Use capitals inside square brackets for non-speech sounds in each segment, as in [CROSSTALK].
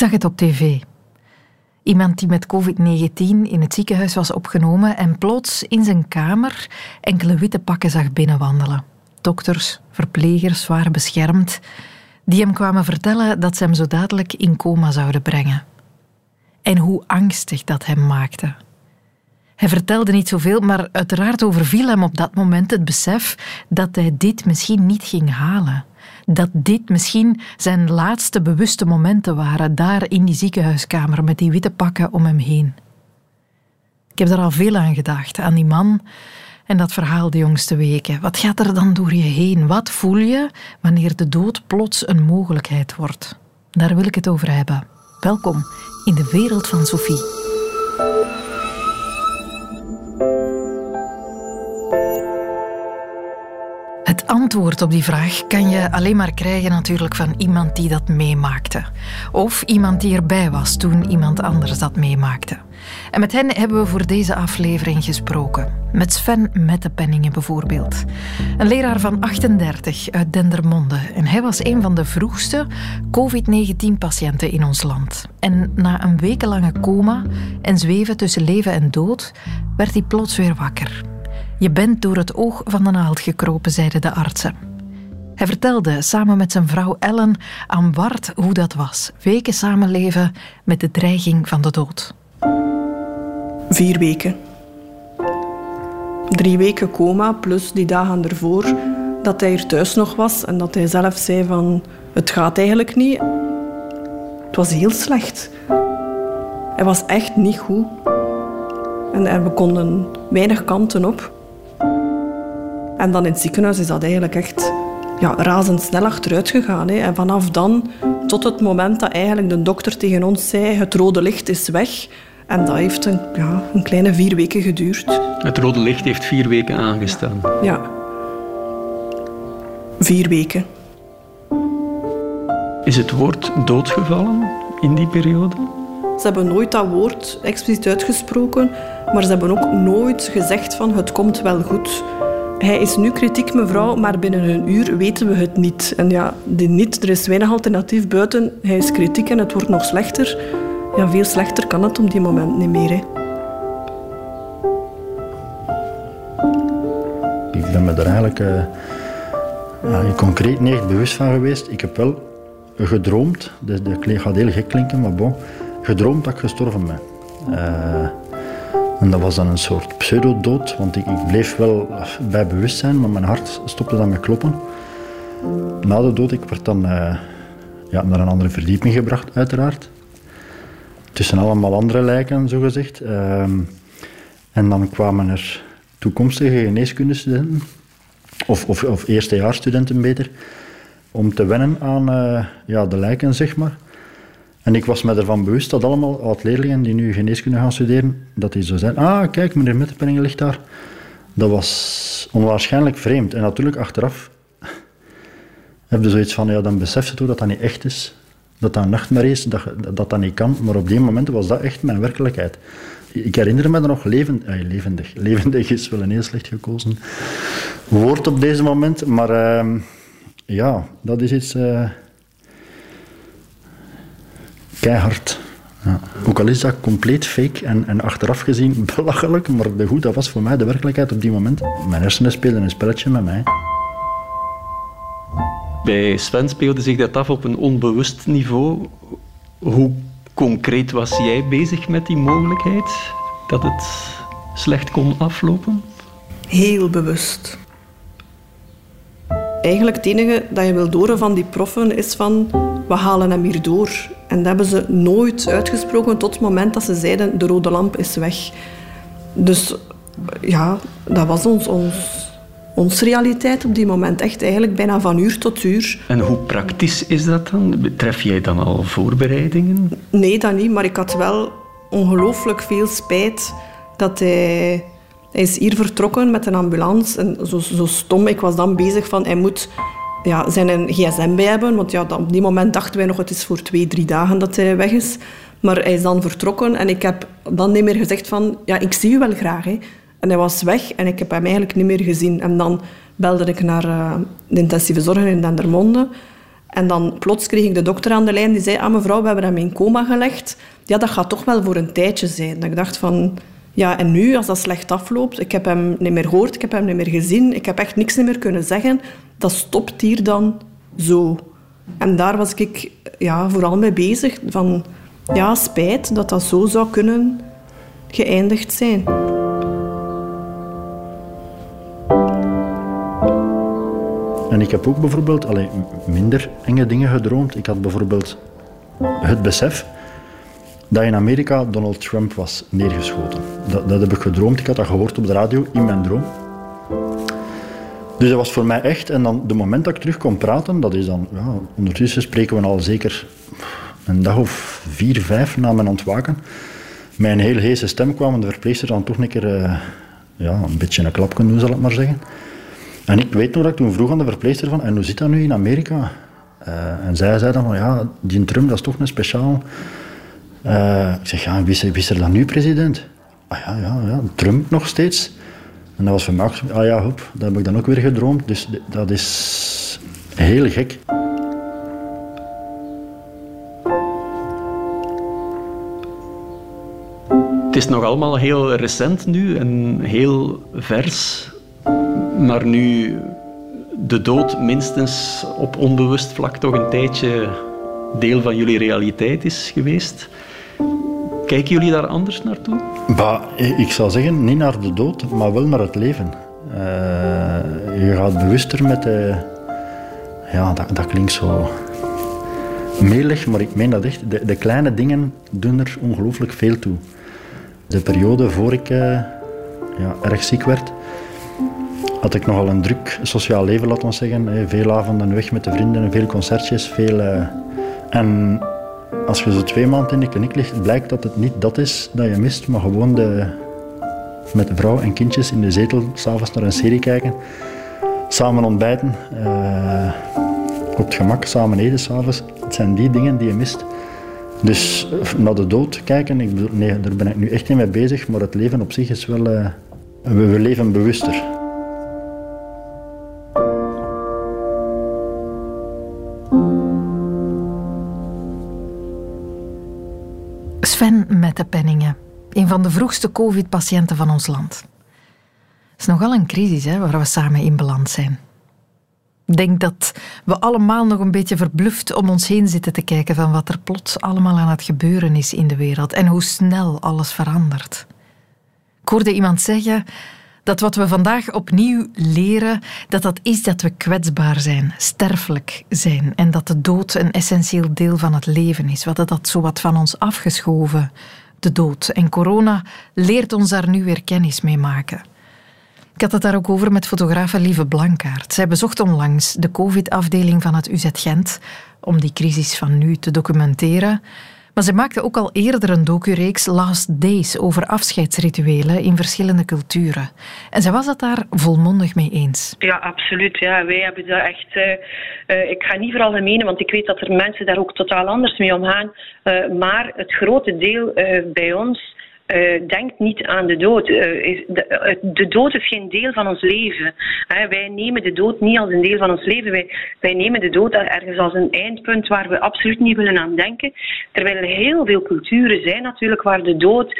zag het op tv. Iemand die met COVID-19 in het ziekenhuis was opgenomen en plots in zijn kamer enkele witte pakken zag binnenwandelen. Dokters, verplegers waren beschermd, die hem kwamen vertellen dat ze hem zo dadelijk in coma zouden brengen. En hoe angstig dat hem maakte. Hij vertelde niet zoveel, maar uiteraard overviel hem op dat moment het besef dat hij dit misschien niet ging halen dat dit misschien zijn laatste bewuste momenten waren, daar in die ziekenhuiskamer met die witte pakken om hem heen. Ik heb er al veel aan gedacht, aan die man en dat verhaal de jongste weken. Wat gaat er dan door je heen? Wat voel je wanneer de dood plots een mogelijkheid wordt? Daar wil ik het over hebben. Welkom in de wereld van Sophie. Antwoord op die vraag kan je alleen maar krijgen natuurlijk van iemand die dat meemaakte. Of iemand die erbij was toen iemand anders dat meemaakte. En met hen hebben we voor deze aflevering gesproken. Met Sven Mettepenningen bijvoorbeeld. Een leraar van 38 uit Dendermonde. En hij was een van de vroegste COVID-19-patiënten in ons land. En na een wekenlange coma en zweven tussen leven en dood, werd hij plots weer wakker. Je bent door het oog van de naald gekropen, zeiden de artsen. Hij vertelde samen met zijn vrouw Ellen aan Bart hoe dat was. Weken samenleven met de dreiging van de dood. Vier weken. Drie weken coma, plus die dagen ervoor dat hij hier thuis nog was en dat hij zelf zei van het gaat eigenlijk niet. Het was heel slecht. Hij was echt niet goed. En we konden weinig kanten op. En dan in het ziekenhuis is dat eigenlijk echt ja, razendsnel achteruit gegaan. Hè. En vanaf dan tot het moment dat eigenlijk de dokter tegen ons zei het rode licht is weg. En dat heeft een, ja, een kleine vier weken geduurd. Het rode licht heeft vier weken aangestaan? Ja. Vier weken. Is het woord doodgevallen in die periode? Ze hebben nooit dat woord expliciet uitgesproken, maar ze hebben ook nooit gezegd van het komt wel goed. Hij is nu kritiek, mevrouw, maar binnen een uur weten we het niet. En ja, die niet, er is weinig alternatief buiten. Hij is kritiek en het wordt nog slechter. Ja, veel slechter kan het op die moment niet meer. Hè. Ik ben me er eigenlijk uh, concreet niet echt bewust van geweest. Ik heb wel gedroomd, dat gaat heel gek klinken, maar bon, gedroomd dat ik gestorven ben. Uh, en dat was dan een soort pseudodood, want ik, ik, bleef wel bij bewustzijn, maar mijn hart stopte dan met kloppen. Na de dood, ik werd dan uh, ja, naar een andere verdieping gebracht, uiteraard. Tussen allemaal andere lijken, zogezegd. Uh, en dan kwamen er toekomstige geneeskundestudenten, of, of, of eerstejaarsstudenten beter, om te wennen aan uh, ja, de lijken, zeg maar. En ik was me ervan bewust dat allemaal oud-leerlingen die nu geneeskunde gaan studeren, dat die zo zijn. Ah, kijk, meneer Mettepenningen ligt daar. Dat was onwaarschijnlijk vreemd. En natuurlijk, achteraf [LAUGHS] heb je zoiets van, ja, dan besef je toch dat dat niet echt is. Dat dat een nachtmerrie is, dat, dat dat niet kan. Maar op die moment was dat echt mijn werkelijkheid. Ik herinner me er nog levend, eh, levendig. [LAUGHS] Levendig is wel een heel slecht gekozen woord op deze moment. Maar uh, ja, dat is iets... Uh, keihard. Ja. Ook al is dat compleet fake en, en achteraf gezien [LAUGHS] belachelijk, maar de goed, dat was voor mij de werkelijkheid op die moment. Mijn hersenen speelden een spelletje met mij. Bij Sven speelde zich dat af op een onbewust niveau. Hoe concreet was jij bezig met die mogelijkheid dat het slecht kon aflopen? Heel bewust. Eigenlijk het enige dat je wil horen van die proffen is van we halen hem hier door. En dat hebben ze nooit uitgesproken tot het moment dat ze zeiden de rode lamp is weg. Dus ja, dat was ons, ons, ons realiteit op die moment. Echt eigenlijk bijna van uur tot uur. En hoe praktisch is dat dan? Betref jij dan al voorbereidingen? Nee, dat niet. Maar ik had wel ongelooflijk veel spijt dat hij... Hij is hier vertrokken met een ambulance. En zo, zo stom, ik was dan bezig van... Hij moet ja, zijn een gsm bij hebben. Want ja, op die moment dachten wij nog, het is voor twee, drie dagen dat hij weg is. Maar hij is dan vertrokken en ik heb dan niet meer gezegd van, ja, ik zie u wel graag. Hè. En hij was weg en ik heb hem eigenlijk niet meer gezien. En dan belde ik naar uh, de intensieve zorg in Dendermonde. En dan plots kreeg ik de dokter aan de lijn die zei, ah mevrouw, we hebben hem in coma gelegd. Ja, dat gaat toch wel voor een tijdje zijn. Dat ik dacht van, ja, en nu, als dat slecht afloopt, ik heb hem niet meer gehoord, ik heb hem niet meer gezien, ik heb echt niks meer kunnen zeggen, dat stopt hier dan zo. En daar was ik ja, vooral mee bezig, van ja, spijt dat dat zo zou kunnen geëindigd zijn. En ik heb ook bijvoorbeeld allee, minder enge dingen gedroomd. Ik had bijvoorbeeld het besef dat in Amerika Donald Trump was neergeschoten. Dat, dat heb ik gedroomd. Ik had dat gehoord op de radio in mijn droom. Dus dat was voor mij echt. En dan de moment dat ik terug kon praten, dat is dan, ja, ondertussen spreken we al zeker een dag of vier, vijf na mijn ontwaken. Een heel heese stem kwam de verpleegster dan toch een keer uh, ja, een beetje een klap kunnen doen, zal ik maar zeggen. En ik weet nog dat ik toen vroeg aan de verpleegster van, en hoe zit dat nu in Amerika? Uh, en zij zei dan, ja, die Trump, dat is toch een speciaal... Uh, ik zeg, ja, wie is, wie is er dan nu president? Ah ja, ja, ja, Trump nog steeds. En dat was voor mij ah ja, hop, dat heb ik dan ook weer gedroomd. Dus dat is heel gek. Het is nog allemaal heel recent nu en heel vers. Maar nu de dood minstens op onbewust vlak toch een tijdje deel van jullie realiteit is geweest. Kijken jullie daar anders naartoe? Bah, ik zou zeggen, niet naar de dood, maar wel naar het leven. Uh, je gaat bewuster met de... Ja, dat, dat klinkt zo melig, maar ik meen dat echt. De, de kleine dingen doen er ongelooflijk veel toe. De periode voor ik ja, erg ziek werd, had ik nogal een druk sociaal leven, laten we zeggen. Veel avonden weg met de vrienden, veel concertjes, veel... En als je zo twee maanden in de kliniek ligt, blijkt dat het niet dat is dat je mist, maar gewoon de, met vrouw en kindjes in de zetel s'avonds naar een serie kijken, samen ontbijten, uh, op het gemak samen eten s'avonds. Het zijn die dingen die je mist. Dus eh, naar de dood kijken, ik bedoel, nee, daar ben ik nu echt niet mee bezig, maar het leven op zich is wel. Uh, we, we leven bewuster. Van de vroegste COVID-patiënten van ons land. Het is nogal een crisis hè, waar we samen in beland zijn. Ik denk dat we allemaal nog een beetje verbluft om ons heen zitten te kijken van wat er plots allemaal aan het gebeuren is in de wereld en hoe snel alles verandert. Ik hoorde iemand zeggen dat wat we vandaag opnieuw leren, dat dat is dat we kwetsbaar zijn, sterfelijk zijn en dat de dood een essentieel deel van het leven is. We hadden dat zo wat van ons afgeschoven, de dood. En corona leert ons daar nu weer kennis mee maken. Ik had het daar ook over met fotografe Lieve Blankaert. Zij bezocht onlangs de COVID-afdeling van het UZ Gent om die crisis van nu te documenteren. Maar ze maakte ook al eerder een docureeks Last Days over afscheidsrituelen in verschillende culturen. En zij was het daar volmondig mee eens. Ja, absoluut. Ja, wij hebben daar echt. Uh, ik ga niet vooral menen, want ik weet dat er mensen daar ook totaal anders mee omgaan. Uh, maar het grote deel bij ons uh, denkt niet aan de dood. Uh, is de, de, dood is geen deel van ons leven. wij nemen de dood niet als een deel van ons leven. Wij, wij nemen de dood ergens als een eindpunt waar we absoluut niet willen aan denken. Terwijl er heel veel culturen zijn natuurlijk waar de dood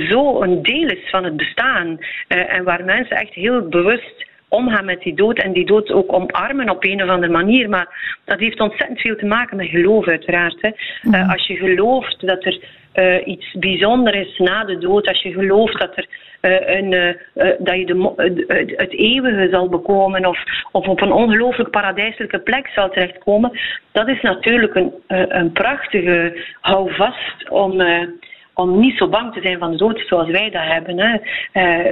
zo een deel is van het bestaan. Uh, en waar mensen echt heel bewust omgaan met die dood en die dood ook omarmen op een of andere manier. Maar dat heeft ontzettend veel te maken met geloof, uiteraard. Hè. Uh, als je gelooft dat er uh, iets bijzonders is na de dood, als je gelooft dat, er, uh, een, uh, dat je de, het eeuwige zal bekomen of, of op een ongelooflijk paradijselijke plek zal terechtkomen, dat is natuurlijk een, een prachtige houvast om om niet zo bang te zijn van de dood zoals wij dat hebben. Hè.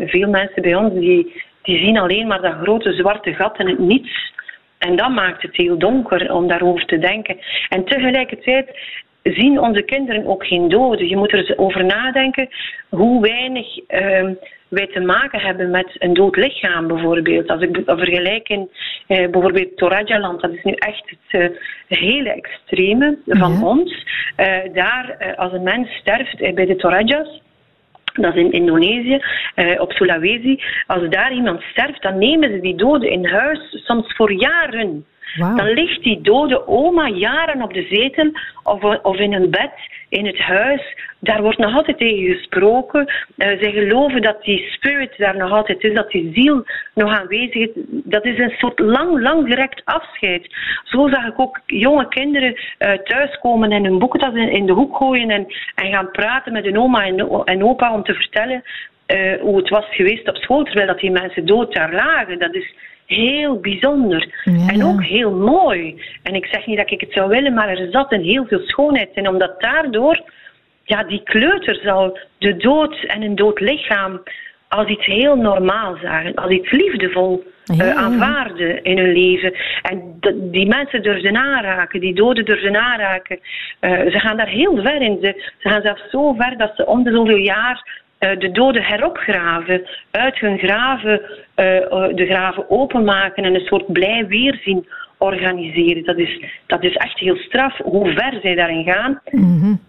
veel mensen bij ons die, die zien alleen maar dat grote zwarte gat in het niets. En dat maakt het heel donker om daarover te denken. En tegelijkertijd zien onze kinderen ook geen doden. Je moet er over nadenken hoe weinig uh, wij te maken hebben met een dood lichaam bijvoorbeeld. Als ik vergelijk in uh, bijvoorbeeld Toraja-land, dat is nu echt het uh, hele extreme van ons. Eh, daar, als een mens sterft bij de Torajas, dat is in Indonesië, eh, op Sulawesi. Als daar iemand sterft, dan nemen ze die doden in huis, soms voor jaren. Dan ligt die dode oma jaren op de zetel of, of in een bed in het huis. Daar wordt nog altijd tegen gesproken. Uh, zij geloven dat die spirit daar nog altijd is, dat die ziel nog aanwezig is. Dat is een soort lang, lang direct afscheid. Zo zag ik ook jonge kinderen uh, thuiskomen en hun boekentas in, in, de hoek gooien en, en gaan praten met hun oma en, en opa om te vertellen uh, hoe het was geweest op school, terwijl dat die mensen dood daar lagen. Dat is heel bijzonder. En ook heel mooi. En ik zeg niet dat ik het zou willen, maar er zat een heel veel schoonheid in. Omdat daardoor, ja, die kleuters al de dood en een dood lichaam als iets heel normaal zagen. Als iets liefdevol uh, aanvaarden in hun leven. En die mensen durfden aanraken, die doden durfden aanraken. Uh, ze gaan daar heel ver in. Ze, ze gaan zelfs zo ver dat ze om de zoveel jaar eh, de doden heropgraven, uit hun graven eh, eh, de graven openmaken en een soort blij weerzien organiseren. Dat is, dat is echt heel straf hoe ver zij daarin gaan. Mm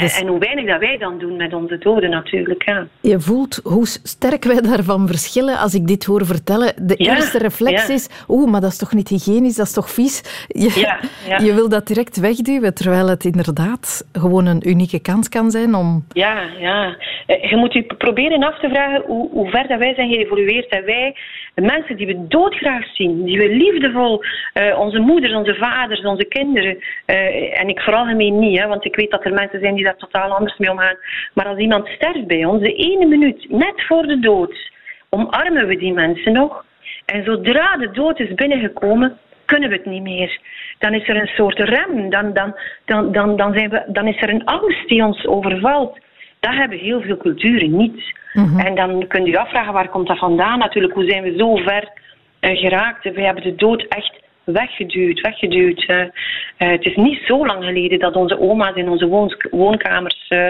dus... En, hoe weinig dat wij dan doen met onze doden natuurlijk. Ja. Je voelt hoe sterk wij daarvan verschillen als ik dit hoor vertellen. De eerste reflex is, oeh, maar dat is toch niet hygiënisch, dat is toch vies? Je, [LAUGHS] je wil dat direct wegduwen, terwijl het inderdaad gewoon een unieke kans kan zijn om... Ja, ja. Eh, je moet je proberen af te vragen hoe, hoe ver dat wij zijn geëvolueerd. En wij, de mensen die we doodgraag zien, die we liefdevol, uh, onze moeders, onze vaders, onze kinderen, uh, en ik vooral gemeen niet, hè, want ik weet dat er mensen zijn die die daar totaal anders mee omgaan. Maar als iemand sterft bij ons, de ene minuut, net voor de dood, omarmen we die mensen nog. En zodra de dood is binnengekomen, kunnen we het niet meer. Dan is er een soort rem, dan, dan, dan, dan, dan, zijn we, dan is er een angst die ons overvalt. Dat hebben heel veel culturen niet. Mhm. En dan kun je je afvragen, waar komt dat vandaan? Natuurlijk, hoe zijn we zo ver uh, geraakt? We hebben de dood echt weggeduwd, weggeduwd. Uh, het is niet zo lang geleden dat onze oma's in onze woonkamers uh,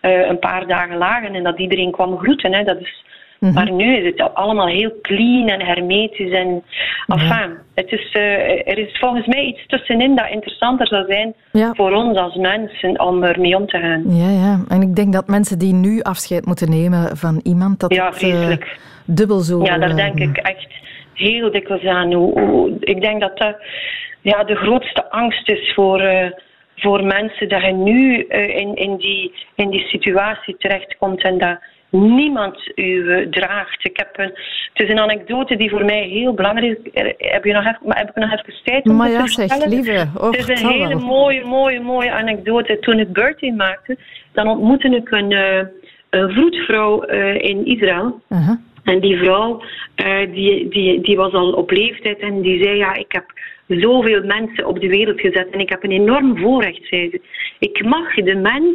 een paar dagen lagen en dat iedereen kwam groeten. Hè. Dat is, mm Maar nu is het allemaal heel clean en hermetisch. En, enfin, het is, er is volgens mij iets tussenin dat interessanter zou zijn voor ons als mensen om ermee om te gaan. Ja, ja, en ik denk dat mensen die nu afscheid moeten nemen van iemand, dat ja, het dubbel zo... Ja, daar denk ik echt heel dikwijls aan. Hoe, ik denk dat dat ja, de grootste angst is voor, uh, voor mensen dat je nu uh, in, in, die, in die situatie terechtkomt en dat niemand u draagt. Ik heb een, het is een anekdote die voor mij heel belangrijk is. Heb, je nog even, heb ik nog even tijd om maar ja, te zeg, lieve. het is een hele mooie, mooie, mooie anekdote. Toen ik Bertie maakte, dan ontmoette ik een, een vroedvrouw in Israël. Uh -huh. En die vrouw, uh, die, die, die was al op leeftijd en die zei, ja, ik heb zoveel mensen op de wereld gezet en ik heb een enorm voorrecht, ze. Ik mag de mens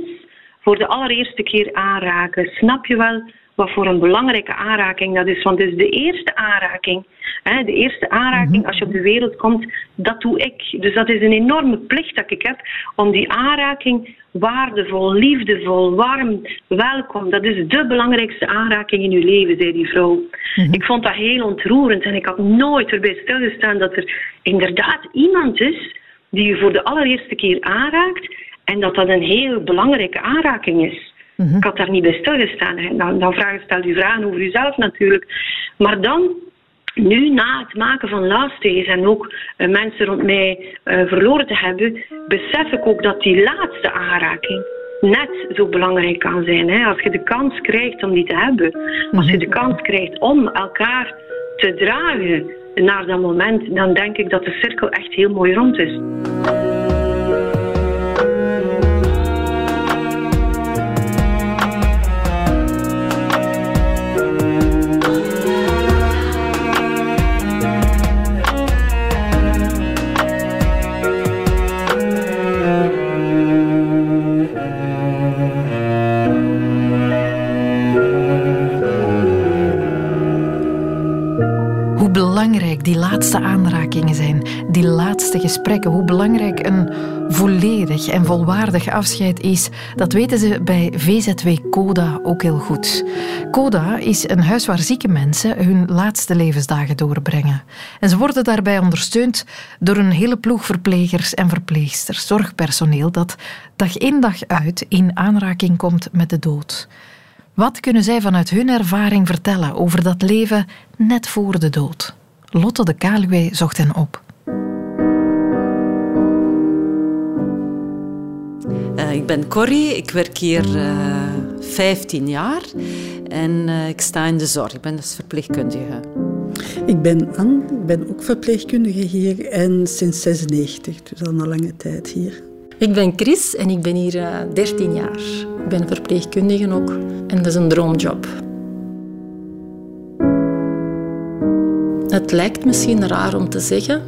voor de allereerste keer aanraken. Snap je wel wat voor een belangrijke aanraking dat is? Want het is de eerste aanraking. Hè, de eerste aanraking mhm. als je op de wereld komt, dat doe ik. Dus dat is een enorme plicht dat ik heb om die aanraking waardevol, liefdevol, warm, welkom. Dat is de belangrijkste aanraking in uw leven, zei die vrouw. Mhm. Ik vond dat heel ontroerend en ik had nooit erbij stilgestaan dat er inderdaad iemand is die u voor de allereerste keer aanraakt en dat dat een heel belangrijke aanraking is. Mhm. Ik had daar niet bij stilgestaan. Dan, dan vraag, stel u vragen over uzelf natuurlijk. Maar dan nu, na het maken van last days en ook uh, mensen rond mij uh, verloren te hebben, besef ik ook dat die laatste aanraking net zo belangrijk kan zijn. Hè? Als je de kans krijgt om die te hebben, als je de mhm. kans krijgt om elkaar te dragen naar dat moment, dan denk ik dat de cirkel echt heel mooi rond is. Die laatste aanrakingen zijn, die laatste gesprekken, hoe belangrijk een volledig en volwaardig afscheid is, dat weten ze bij VZW Coda ook heel goed. Coda is een huis waar zieke mensen hun laatste levensdagen doorbrengen. En ze worden daarbij ondersteund door een hele ploeg verplegers en verpleegsters, zorgpersoneel dat dag in dag uit in aanraking komt met de dood. Wat kunnen zij vanuit hun ervaring vertellen over dat leven net voor de dood? Lotte de Kaluwe zocht hen op. Eh, ik ben Corrie, ik werk hier eh, 15 jaar en eh, ik sta in de zorg. Ik ben dus verpleegkundige. Ik ben Anne, ik ben ook verpleegkundige hier en sinds 96, dus al een lange tijd hier. Ik ben Chris en ik ben hier uh, 13 jaar. Ik ben verpleegkundige ook en dat is een droomjob. Het lijkt misschien raar om te zeggen,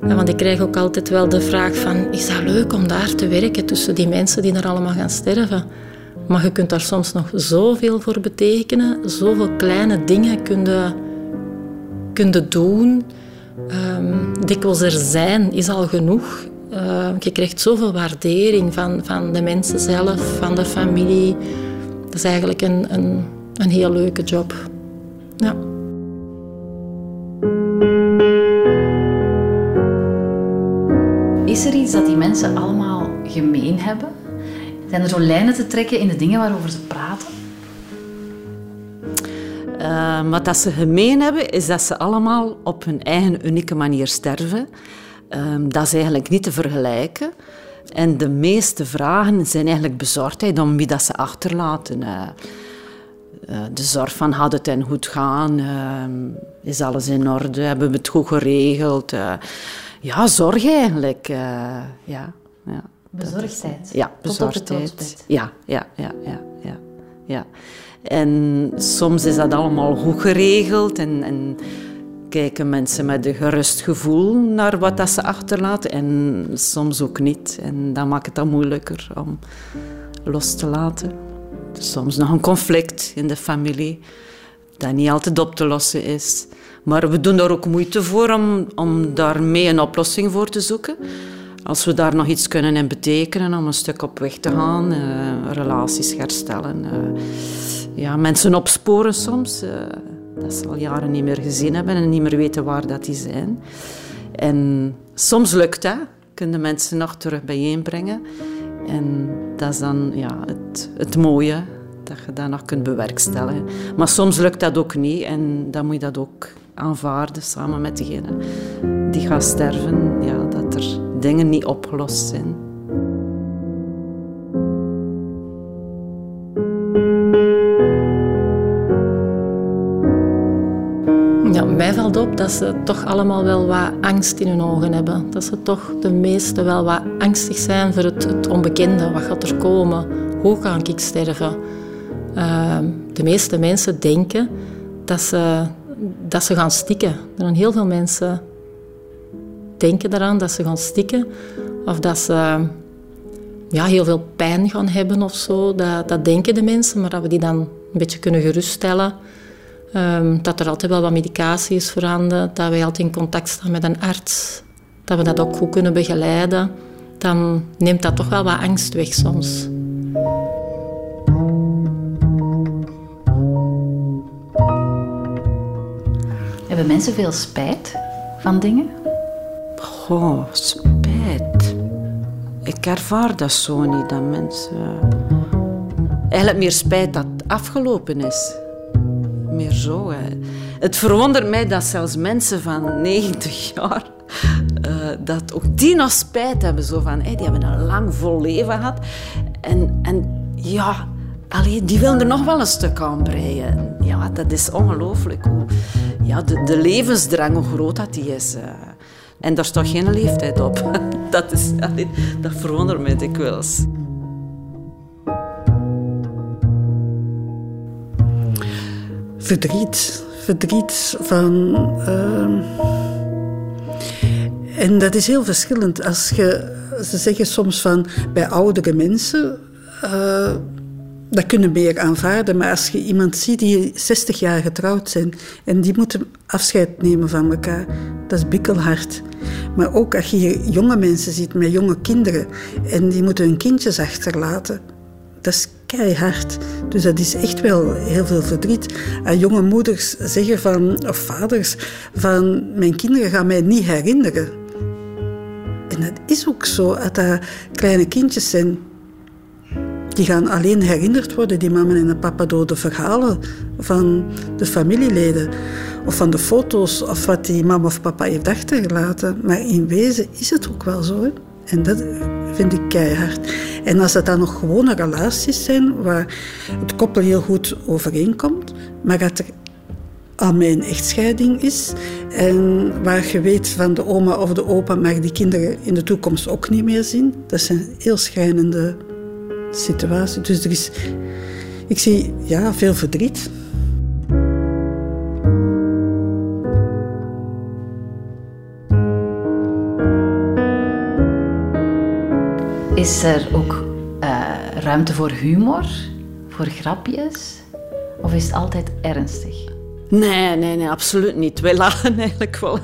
want ik krijg ook altijd wel de vraag van, is dat leuk om daar te werken tussen die mensen die er allemaal gaan sterven? Maar je kunt daar soms nog zoveel voor betekenen, zoveel kleine dingen kunnen, kunnen doen. Um, dikwijls er zijn is al genoeg. Uh, je krijgt zoveel waardering van, van de mensen zelf, van de familie. Dat is eigenlijk een, een, een heel leuke job. Ja. Is er iets dat die mensen allemaal gemeen hebben? Zijn er zo lijnen te trekken in de dingen waarover ze praten? Uh, wat dat ze gemeen hebben, is dat ze allemaal op hun eigen unieke manier sterven. Uh, dat is eigenlijk niet te vergelijken. En de meeste vragen zijn eigenlijk bezorgdheid om wie dat ze achterlaten. Uh, de zorg van had het en goed gaan, ehm, is alles in orde, hebben we het goed geregeld. Ja, zorg eigenlijk. Ja, ja. Bezorgdheid. Ja, bezorgdheid. Ja, ja, ja, ja, ja, ja. En soms is dat allemaal goed geregeld en, en kijken mensen met een gerust gevoel naar wat dat ze achterlaten en soms ook niet. En dat maakt het dan moeilijker om los te laten. Soms nog een conflict in de familie dat niet altijd op te lossen is. Maar we doen daar ook moeite voor om, om daarmee een oplossing voor te zoeken. Als we daar nog iets kunnen in betekenen om een stuk op weg te gaan, uh, relaties herstellen. Uh, ja, mensen opsporen soms, uh, dat ze al jaren niet meer gezien hebben en niet meer weten waar dat die zijn. En soms lukt dat, kunnen mensen nog terug bijeenbrengen. En dat is dan ja, het, het mooie, dat je dat nog kunt bewerkstelligen. Maar soms lukt dat ook niet en dan moet je dat ook aanvaarden samen met degene die gaat sterven, ja, dat er dingen niet opgelost zijn. Mij valt op dat ze toch allemaal wel wat angst in hun ogen hebben. Dat ze toch de meesten wel wat angstig zijn voor het, het onbekende. Wat gaat er komen? Hoe ga ik sterven? Uh, de meeste mensen denken dat ze dat ze gaan stikken. Er zijn heel veel mensen denken eraan dat ze gaan stikken of dat ze ja, heel veel pijn gaan hebben of zo. Dat, dat denken de mensen, maar dat we die dan een beetje kunnen geruststellen. Um, dat er altijd wel wat medicatie is voorhanden, dat wij altijd in contact staan met een arts, dat we dat ook goed kunnen begeleiden. Dan neemt dat toch wel wat angst weg soms. Hebben mensen veel spijt van dingen? Goh, spijt. Ik ervaar dat zo niet, dat mensen... Eigenlijk meer spijt dat het afgelopen is. Zo. Het verwondert mij dat zelfs mensen van 90 jaar... Uh, dat ook die nog spijt hebben. Zo van, die hebben een lang vol leven gehad. En, en ja... Allee, die willen er nog wel een stuk aan breien. Ja, dat is ongelooflijk hoe ja, de, levensdrang, hoe groot dat die is. Uh. En daar staat geen leeftijd op. [LAUGHS] dat, is, dat verwondert mij dikwijls. Verdriet. Verdriet van... Uh... En dat is heel verschillend. Als je, ze zeggen soms van bij oudere mensen... Uh dat kunnen meer aanvaarden. Maar als je iemand ziet die 60 jaar getrouwd zijn en die moeten afscheid nemen van elkaar, dat is bikkelhard. Maar ook als je jonge mensen ziet met jonge kinderen en die moeten hun kindjes achterlaten, dat is keihard. Dus dat is echt wel heel veel verdriet. En jonge moeders zeggen van, of vaders, van mijn kinderen gaan mij niet herinneren. En dat is ook zo, als dat kleine kindjes zijn die gaan alleen herinnerd worden, die mama en papa, door de verhalen van de familieleden. Of van de foto's, of wat die mama of papa heeft achtergelaten. Maar in wezen is het ook wel zo. Hè? En dat vind ik keihard. En als dat dan nog gewone relaties zijn, waar het koppel heel goed overeenkomt, maar dat er aan mijn echtscheiding is. En waar je weet van de oma of de opa mag die kinderen in de toekomst ook niet meer zien. Dat zijn heel schrijnende situaties. Dus er is, ik zie ja, veel verdriet. Is er ook uh, ruimte voor humor, voor grapjes? Of is het altijd ernstig? Nee, nee, nee, absoluut niet. Wij lachen [LAUGHS] eigenlijk wel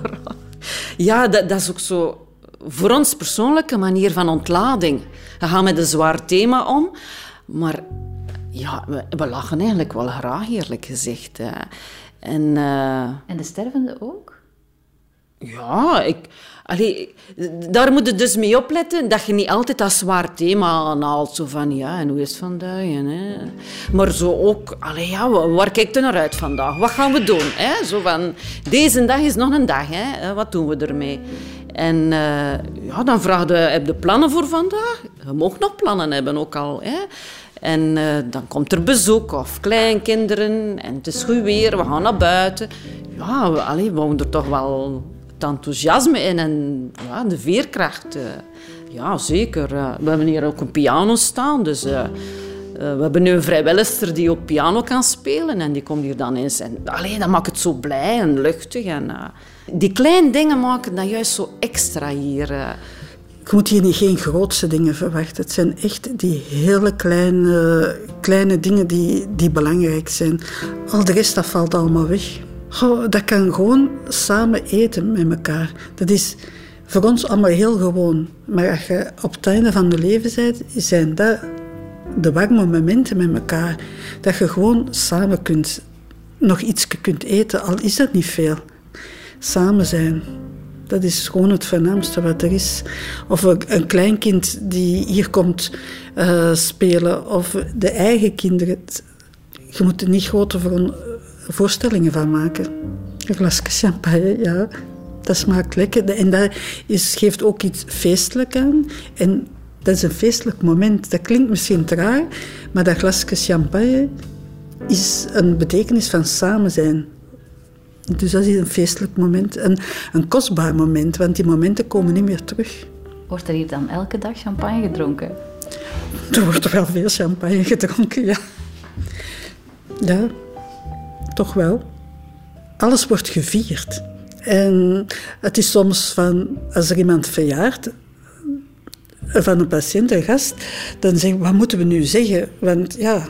Ja, dat, dat is ook zo voor ons persoonlijke manier van ontlading. We gaan met een zwaar thema om, maar ja, we, we lachen eigenlijk wel graag, eerlijk gezegd. En, uh... en de stervende ook? Ja, ik, daar moet je dus mee opletten dat je niet altijd dat zwaar thema aanhaalt. Zo van, ja, en hoe is het vandaag? Hè? Maar zo ook, allee, ja, waar kijkt u naar uit vandaag? Wat gaan we doen? Hè? Zo van, deze dag is nog een dag, hè? wat doen we ermee? En uh, ja, dan vraag je, heb je plannen voor vandaag? Je mag nog plannen hebben, ook al. Hè? En uh, dan komt er bezoek of kleinkinderen en het is goed weer, we gaan naar buiten. Ja, allee, we er toch wel enthousiasme in en ja, de veerkracht. Uh, ja, zeker. Uh, we hebben hier ook een piano staan, dus uh, we hebben nu een vrijwilliger die ook piano kan spelen en die komt hier dan eens. En allee, dat maakt het zo blij en luchtig. En, die kleine dingen maken dat juist zo extra hier. Je moet hier niet geen grootste dingen verwachten. Het zijn echt die hele kleine, kleine dingen die, die belangrijk zijn. Al de rest dat valt allemaal weg dat kan gewoon samen eten met elkaar. Dat is voor ons allemaal heel gewoon. Maar als je op het einde van je leven bent, zijn dat de warme momenten met elkaar. Dat je gewoon samen kunt, nog iets kunt eten, al is dat niet veel. Samen zijn. Dat is gewoon het voornaamste wat er is. Of een kleinkind die hier komt uh, spelen, of de eigen kinderen. Je moet er niet groter voor voorstellingen van maken. Een glasje champagne, ja. Dat smaakt lekker. En dat is, geeft ook iets feestelijk aan. En dat is een feestelijk moment. Dat klinkt misschien traag, maar dat glasje champagne is een betekenis van samen zijn. Dus dat is een feestelijk moment. Een, een kostbaar moment, want die momenten komen niet meer terug. Wordt er hier dan elke dag champagne gedronken? Er wordt wel veel champagne gedronken, ja. Ja, toch wel. Alles wordt gevierd. En het is soms van, als er iemand verjaart, van een patiënt, een gast, dan zeggen we, wat moeten we nu zeggen? Want ja,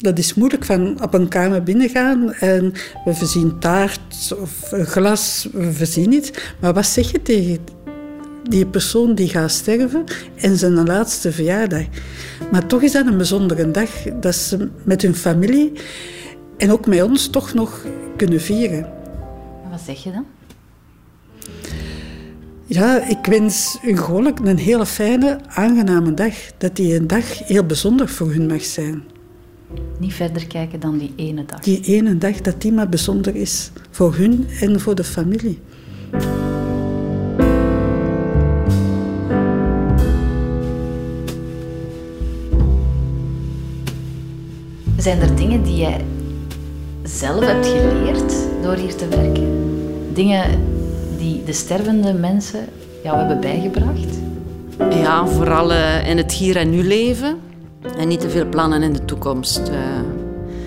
dat is moeilijk van op een kamer binnengaan en we voorzien taart of een glas, we voorzien iets. Maar wat zeg je tegen die persoon die gaat sterven en zijn laatste verjaardag? Maar toch is dat een bijzondere dag, dat ze met hun familie en ook met ons toch nog kunnen vieren. En wat zeg je dan? Ja, ik wens hun gewoon een hele fijne, aangename dag. Dat die een dag heel bijzonder voor hun mag zijn. Niet verder kijken dan die ene dag. Die ene dag, dat die maar bijzonder is. Voor hun en voor de familie. Zijn er dingen die jij zelf hebt geleerd door hier te werken? Dingen die de stervende mensen jou hebben bijgebracht? Ja, vooral uh, in het hier en nu leven en niet te veel plannen in de toekomst. Uh,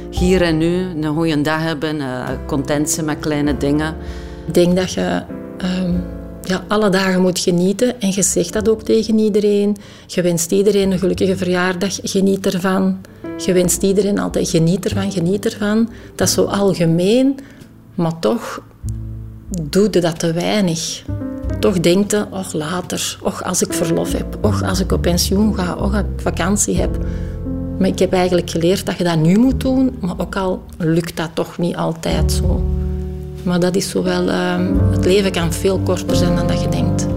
hier en nu een goede dag hebben, uh, content zijn met kleine dingen. Ik denk dat je um, ja, alle dagen moet genieten en je zegt dat ook tegen iedereen. Je wenst iedereen een gelukkige verjaardag, geniet ervan. Je wenst iedereen altijd geniet ervan, geniet ervan. Dat is zo algemeen, maar toch doe je dat te weinig. Toch denkt je, och later, och als ik verlof heb, och als ik op pensioen ga, och als ik vakantie heb. Maar ik heb eigenlijk geleerd dat je dat nu moet doen, maar ook al lukt dat toch niet altijd zo. Maar dat is zo wel, ehm, het leven kan veel korter zijn dan dat je denkt.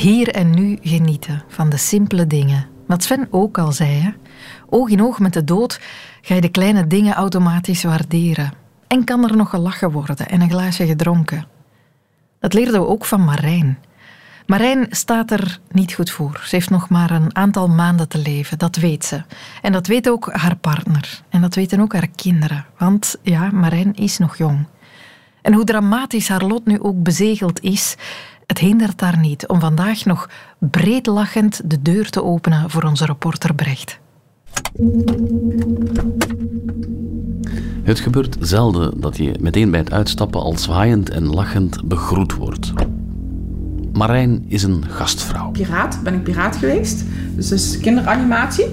Hier en nu genieten van de simpele dingen, Wat Sven ook al zei, hè? oog in oog met de dood ga je de kleine dingen automatisch waarderen. En kan er nog gelachen worden en een glaasje gedronken. Dat leerden we ook van Marijn. Marijn staat er niet goed voor. Ze heeft nog maar een aantal maanden te leven, dat weet ze. En dat weet ook haar partner. En dat weten ook haar kinderen. Want ja, Marijn is nog jong. En hoe dramatisch haar lot nu ook bezegeld is, het hindert haar niet om vandaag nog breed lachend de deur te openen voor onze reporter Brecht. Het gebeurt zelden dat je meteen bij het uitstappen al zwaaiend en lachend begroet wordt. Marijn is een gastvrouw. Piraat, ben ik piraat geweest. Dus dat is kinderanimatie.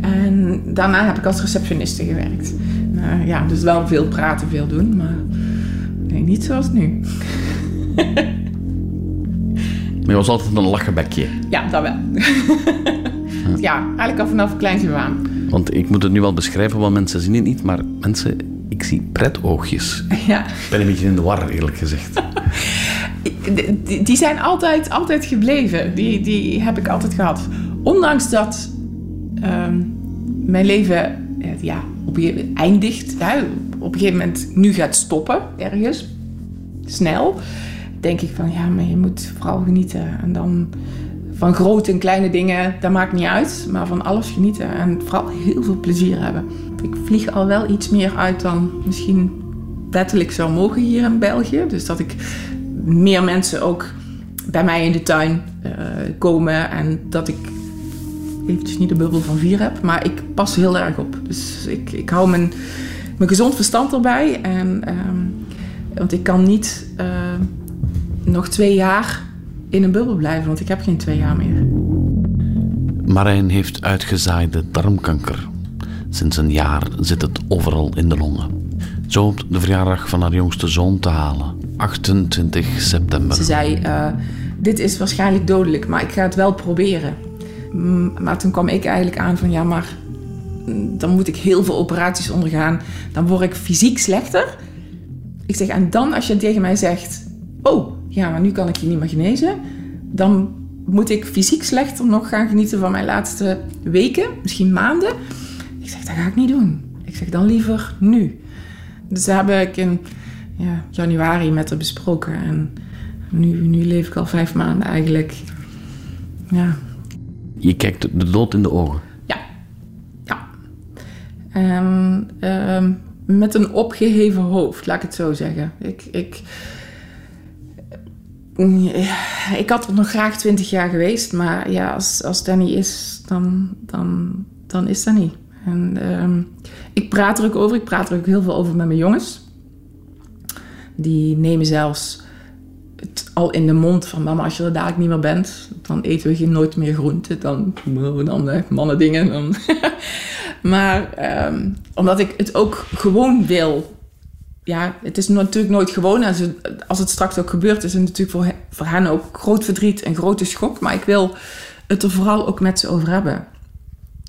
En daarna heb ik als receptioniste gewerkt. Uh, ja, dus wel veel praten, veel doen, maar nee, niet zoals nu. [LAUGHS] maar je was altijd een lachenbekje. Ja, dat wel. [LAUGHS] ja, eigenlijk al vanaf kleins af aan. Want ik moet het nu wel beschrijven, want mensen zien het niet, maar mensen, ik zie pretoogjes. [LAUGHS] Ja. Ik ben een beetje in de war, eerlijk gezegd. [LAUGHS] die, die zijn altijd, altijd gebleven. Die, die heb ik altijd gehad. Ondanks dat ehm, mijn leven eh, ja, op een eindigt. op een gegeven moment nu gaat stoppen ergens. Snel. Denk ik van ja, maar je moet vooral genieten. En dan van grote en kleine dingen, dat maakt niet uit. Maar van alles genieten. En vooral heel veel plezier hebben. Ik vlieg al wel iets meer uit dan misschien wettelijk zou mogen hier in België. Dus dat ik meer mensen ook bij mij in de tuin uh, komen en dat ik eventjes niet de bubbel van vier heb, maar ik pas heel erg op. Dus ik, ik hou mijn, mijn gezond verstand erbij. En, um, want ik kan niet uh, nog twee jaar in een bubbel blijven, want ik heb geen twee jaar meer. Marijn heeft uitgezaaide darmkanker. Sinds een jaar zit het overal in de longen. Zo hoopt de verjaardag van haar jongste zoon te halen. 28 september. Ze zei, uh, dit is waarschijnlijk dodelijk, maar ik ga het wel proberen. Maar toen kwam ik eigenlijk aan van, ja, maar mm, dan moet ik heel veel operaties ondergaan. Dan word ik fysiek slechter. Ik zeg, en dan als je tegen mij zegt, oh, ja, maar nu kan ik je niet meer genezen. Dan moet ik fysiek slechter nog gaan genieten van mijn laatste weken, misschien maanden. Ik zeg, dat ga ik niet doen. Ik zeg, dan liever nu. Dus daar heb ik in ja, januari met haar besproken. En nu, nu leef ik al vijf maanden eigenlijk. Ja. Je kijkt de dood in de ogen? Ja. Ja. En ehm, met een opgeheven hoofd, laat ik het zo zeggen. Ik, ik, ik had nog graag twintig jaar geweest, maar ja, als, als dat niet is, dan, dan, dan is dat niet. En ehm, ik praat er ook over. Ik praat er ook heel veel over met mijn jongens. Die nemen zelfs het al in de mond van mama, als je er dadelijk niet meer bent, dan eten we geen nooit meer groente. Dan, dan eh, mannen dingen. [LAUGHS] Maar ehm, omdat ik het ook gewoon wil. Ja, het is natuurlijk nooit gewoon. Als het, als het straks ook gebeurt, is het natuurlijk voor, voor hen ook groot verdriet en grote schok. Maar ik wil het er vooral ook met ze over hebben.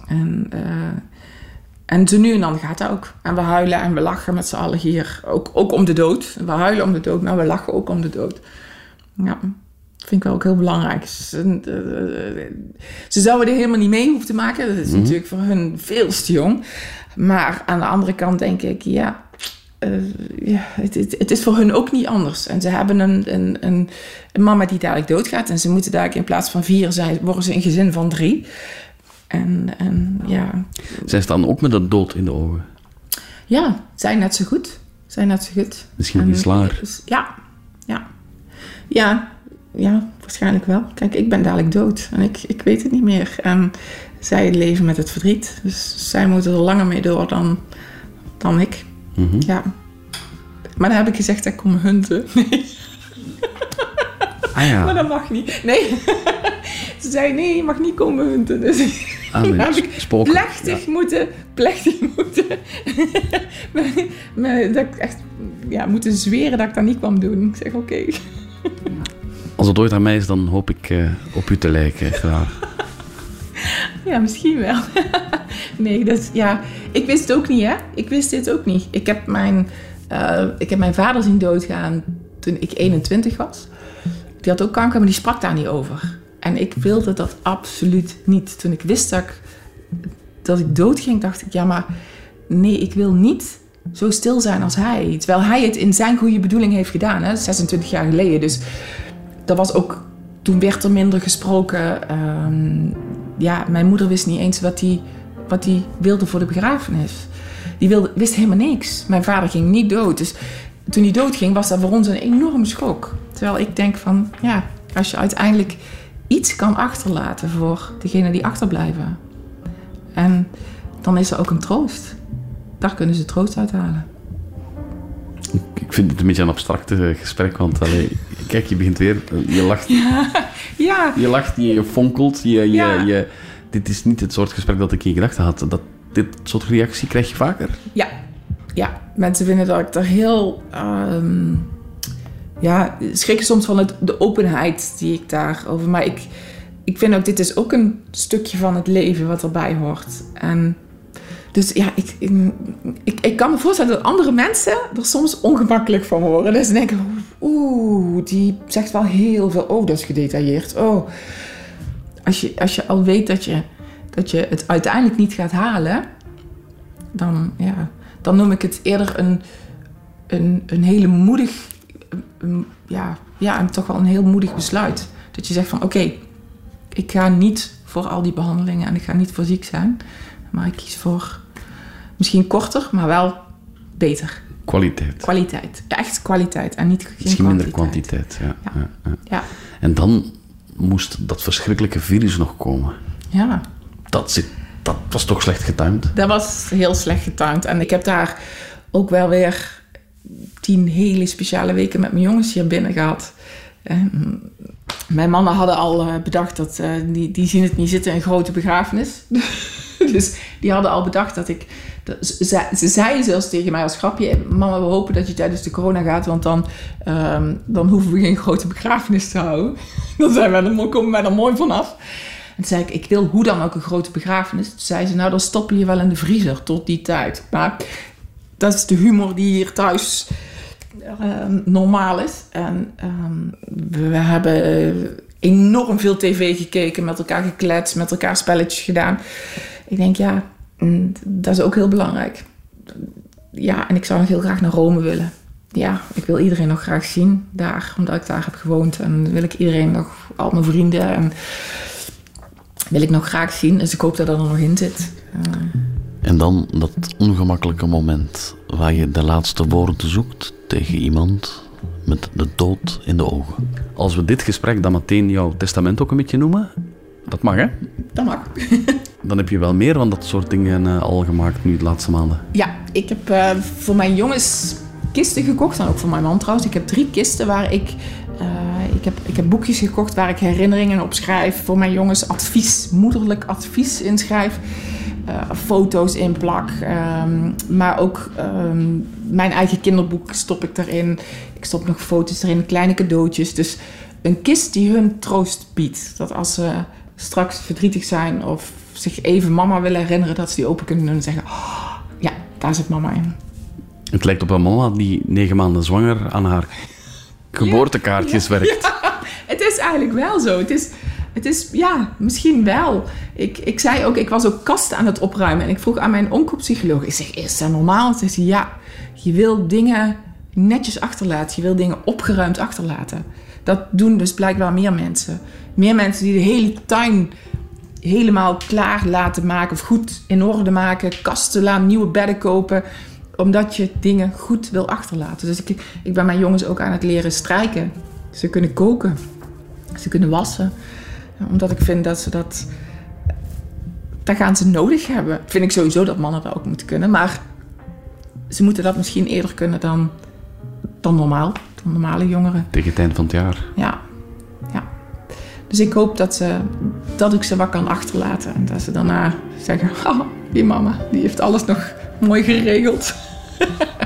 En uh, en zo nu en dan gaat dat ook. En we huilen en we lachen met z'n allen hier. Ook, ook om de dood. We huilen om de dood, maar we lachen ook om de dood. Ja, vind ik wel ook heel belangrijk. Ze, ze zouden er helemaal niet mee hoeven te maken. Dat is mhm. natuurlijk voor hun veel te jong. Maar aan de andere kant denk ik, ja, uh, ja het, het, het, is voor hun ook niet anders. En ze hebben een, een, een, een mama die dadelijk doodgaat. En ze moeten daar in plaats van vier zijn, worden ze een gezin van drie. En, en ja. Zij staan ook met een dood in de ogen. Ja, zijn net zo goed. Zijn net zo goed. Misschien iets langer. Dus, ja, ja. Ja, ja, waarschijnlijk wel. Kijk, ik ben dadelijk dood en ik, ik weet het niet meer. En zij leven met het verdriet. Dus zij moeten er langer mee door dan, dan ik. Mhm. Ja. Maar dan heb ik gezegd, ik kom hunten. [LAUGHS] Nee. Ah, ja. Maar dat mag niet. Nee. [LAUGHS] Ze zei, nee, je mag niet komen hunten. Dus ah, [LAUGHS] nee, heb ik spoken. plechtig moeten, plechtig moeten, dat ik echt ja, moeten zweren dat ik dat niet kwam doen. Ik zeg, oké. Als het ooit aan mij is, dan hoop ik uh, op u te lijken, graag. [LAUGHS] ja, misschien wel. [LAUGHS] nee, dat, ja, ik wist het ook niet, hè. Ik wist dit ook niet. Ik heb mijn, uh, ik heb mijn vader zien doodgaan toen ik 21 was. Die had ook kanker, maar die sprak daar niet over. En ik wilde dat absoluut niet. Toen ik wist dat ik, dat ik doodging, dacht ik, ja, maar nee, ik wil niet zo stil zijn als hij. Terwijl hij het in zijn goede bedoeling heeft gedaan, hè, 26 jaar geleden. Dus dat was ook, toen werd er minder gesproken. Ehm, ja, mijn moeder wist niet eens wat hij wat die wilde voor de begrafenis. Die wilde, wist helemaal niks. Mijn vader ging niet dood. Dus toen hij doodging, was dat voor ons een enorme schok. Terwijl ik denk van, ja, als je uiteindelijk iets kan achterlaten voor degenen die achterblijven. En dan is er ook een troost. Daar kunnen ze troost uithalen. Ik vind het een beetje een abstracte gesprek, want allee, kijk, je begint weer, je lacht, Ja, ja. je, lacht, je, je fonkelt, je, je, Ja. je, dit is niet het soort gesprek dat ik in gedachten had. Dat, dit soort reactie krijg je vaker. Ja, ja. mensen vinden dat ik er heel. ehm, ja, schrikken soms van het, de openheid die ik daarover. Maar ik, ik vind ook, dit is ook een stukje van het leven wat erbij hoort. En dus ja, ik, ik, ik, kan me voorstellen dat andere mensen er soms ongemakkelijk van worden. Dus denken, oeh, die zegt wel heel veel. Oh, dat is gedetailleerd. Oh, als je, als je al weet dat je, dat je het uiteindelijk niet gaat halen, dan, ja, dan noem ik het eerder een, een, een hele moedig, ja, ja, en toch wel een heel moedig besluit. Dat je zegt van oké, ik ga niet voor al die behandelingen en ik ga niet voor ziek zijn, maar ik kies voor misschien korter, maar wel beter. Kwaliteit. Kwaliteit. Ja, echt kwaliteit en niet geen Misschien minder kwantiteit. Ja, ja. Ja, Ja. En dan moest dat verschrikkelijke virus nog komen. Ja. Dat, zit, dat was toch slecht getimed. Dat was heel slecht getimed. En ik heb daar ook wel weer tien hele speciale weken met mijn jongens hier binnen gehad. En mijn mannen hadden al eh, bedacht dat eh, die, die zien het niet zitten in grote begrafenis. [LAUGHS] dus die hadden al bedacht dat ik. Ze, ze, ze zeiden zelfs tegen mij als grapje: Mama, we hopen dat je tijdens de corona gaat, want dan, ehm, dan hoeven we geen grote begrafenis te houden. [LAUGHS] dan zijn we er, komen wij er mooi vanaf. En zei ik, ik wil hoe dan ook een grote begrafenis. Toen zei ze, nou dan stop je je wel in de vriezer tot die tijd. Maar dat is de humor die hier thuis ehm, normaal is. En ehm, we hebben enorm veel tv gekeken, met elkaar gekletst, met elkaar spelletjes gedaan. Ik denk, ja, mm, dat is ook heel belangrijk. Ja, en ik zou nog heel graag naar Rome willen. Ja, ik wil iedereen nog graag zien daar, omdat ik daar heb gewoond. En wil ik iedereen nog, al mijn vrienden en wil ik nog graag zien. Dus ik hoop dat dat er nog in zit. Eh, En dan dat ongemakkelijke moment waar je de laatste woorden zoekt tegen iemand met de dood in de ogen. Als we dit gesprek dan meteen jouw testament ook een beetje noemen, dat mag hè? dat mag. [LAUGHS] Dan heb je wel meer van dat soort dingen eh, al gemaakt nu de laatste maanden. Ja, ik heb eh, voor mijn jongens kisten gekocht. En ook voor mijn man trouwens. Ik heb drie kisten waar ik... eh, ik, heb, ik heb boekjes gekocht waar ik herinneringen op schrijf. Voor mijn jongens advies, moederlijk advies inschrijf. foto's in plak. ehm, maar ook ehm, mijn eigen kinderboek stop ik erin. Ik stop nog foto's erin, kleine cadeautjes. Dus een kist die hun troost biedt. Dat als ze straks verdrietig zijn of zich even mama willen herinneren, dat ze die open kunnen doen en zeggen: "Oh, Ja, daar zit mama in. Het lijkt op een mama die negen maanden zwanger aan haar geboortekaartjes werkt. Het is eigenlijk wel zo. Het is, het is ja, misschien wel. Ik, ik zei ook, ik was ook kasten aan het opruimen. En ik vroeg aan mijn ik zeg, is dat normaal? Ze zei, ja, je wil dingen netjes achterlaten. Je wil dingen opgeruimd achterlaten. Dat doen dus blijkbaar meer mensen. Meer mensen die de hele tuin helemaal klaar laten maken. Of goed in orde maken. Kasten laten, nieuwe bedden kopen. Omdat je dingen goed wil achterlaten. Dus ik, ik ben mijn jongens ook aan het leren strijken. Ze kunnen koken. Ze kunnen wassen. Omdat ik vind dat ze dat... Dat gaan ze nodig hebben. Vind ik sowieso dat mannen dat ook moeten kunnen. Maar ze moeten dat misschien eerder kunnen dan, dan normaal. Dan normale jongeren. Tegen het eind van het jaar. Ja. ja. Dus ik hoop dat, ze, dat ik ze wat kan achterlaten. En dat ze daarna zeggen... [LAUGHS] Oh, die mama, die heeft alles nog mooi geregeld. [LAUGHS]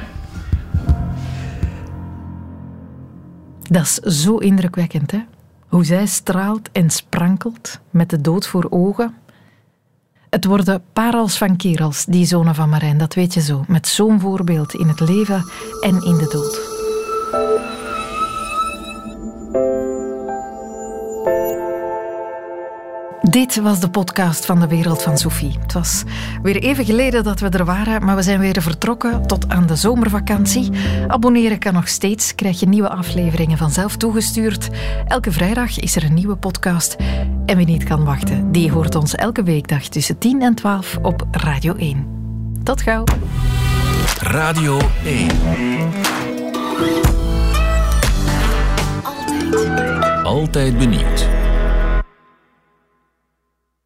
Dat is zo indrukwekkend, hè? Hoe zij straalt en sprankelt met de dood voor ogen. Het worden parels van kerels, die zonen van Marijn, dat weet je zo. Met zo'n voorbeeld in het leven en in de dood. Dit was de podcast van de Wereld van Sophie. Het was weer even geleden dat we er waren, maar we zijn weer vertrokken tot aan de zomervakantie. Abonneren kan nog steeds, krijg je nieuwe afleveringen vanzelf toegestuurd. Elke vrijdag is er een nieuwe podcast. En wie niet kan wachten, die hoort ons elke weekdag tussen 10 en 12 op Radio 1. Tot gauw. Radio 1. Altijd. Altijd benieuwd.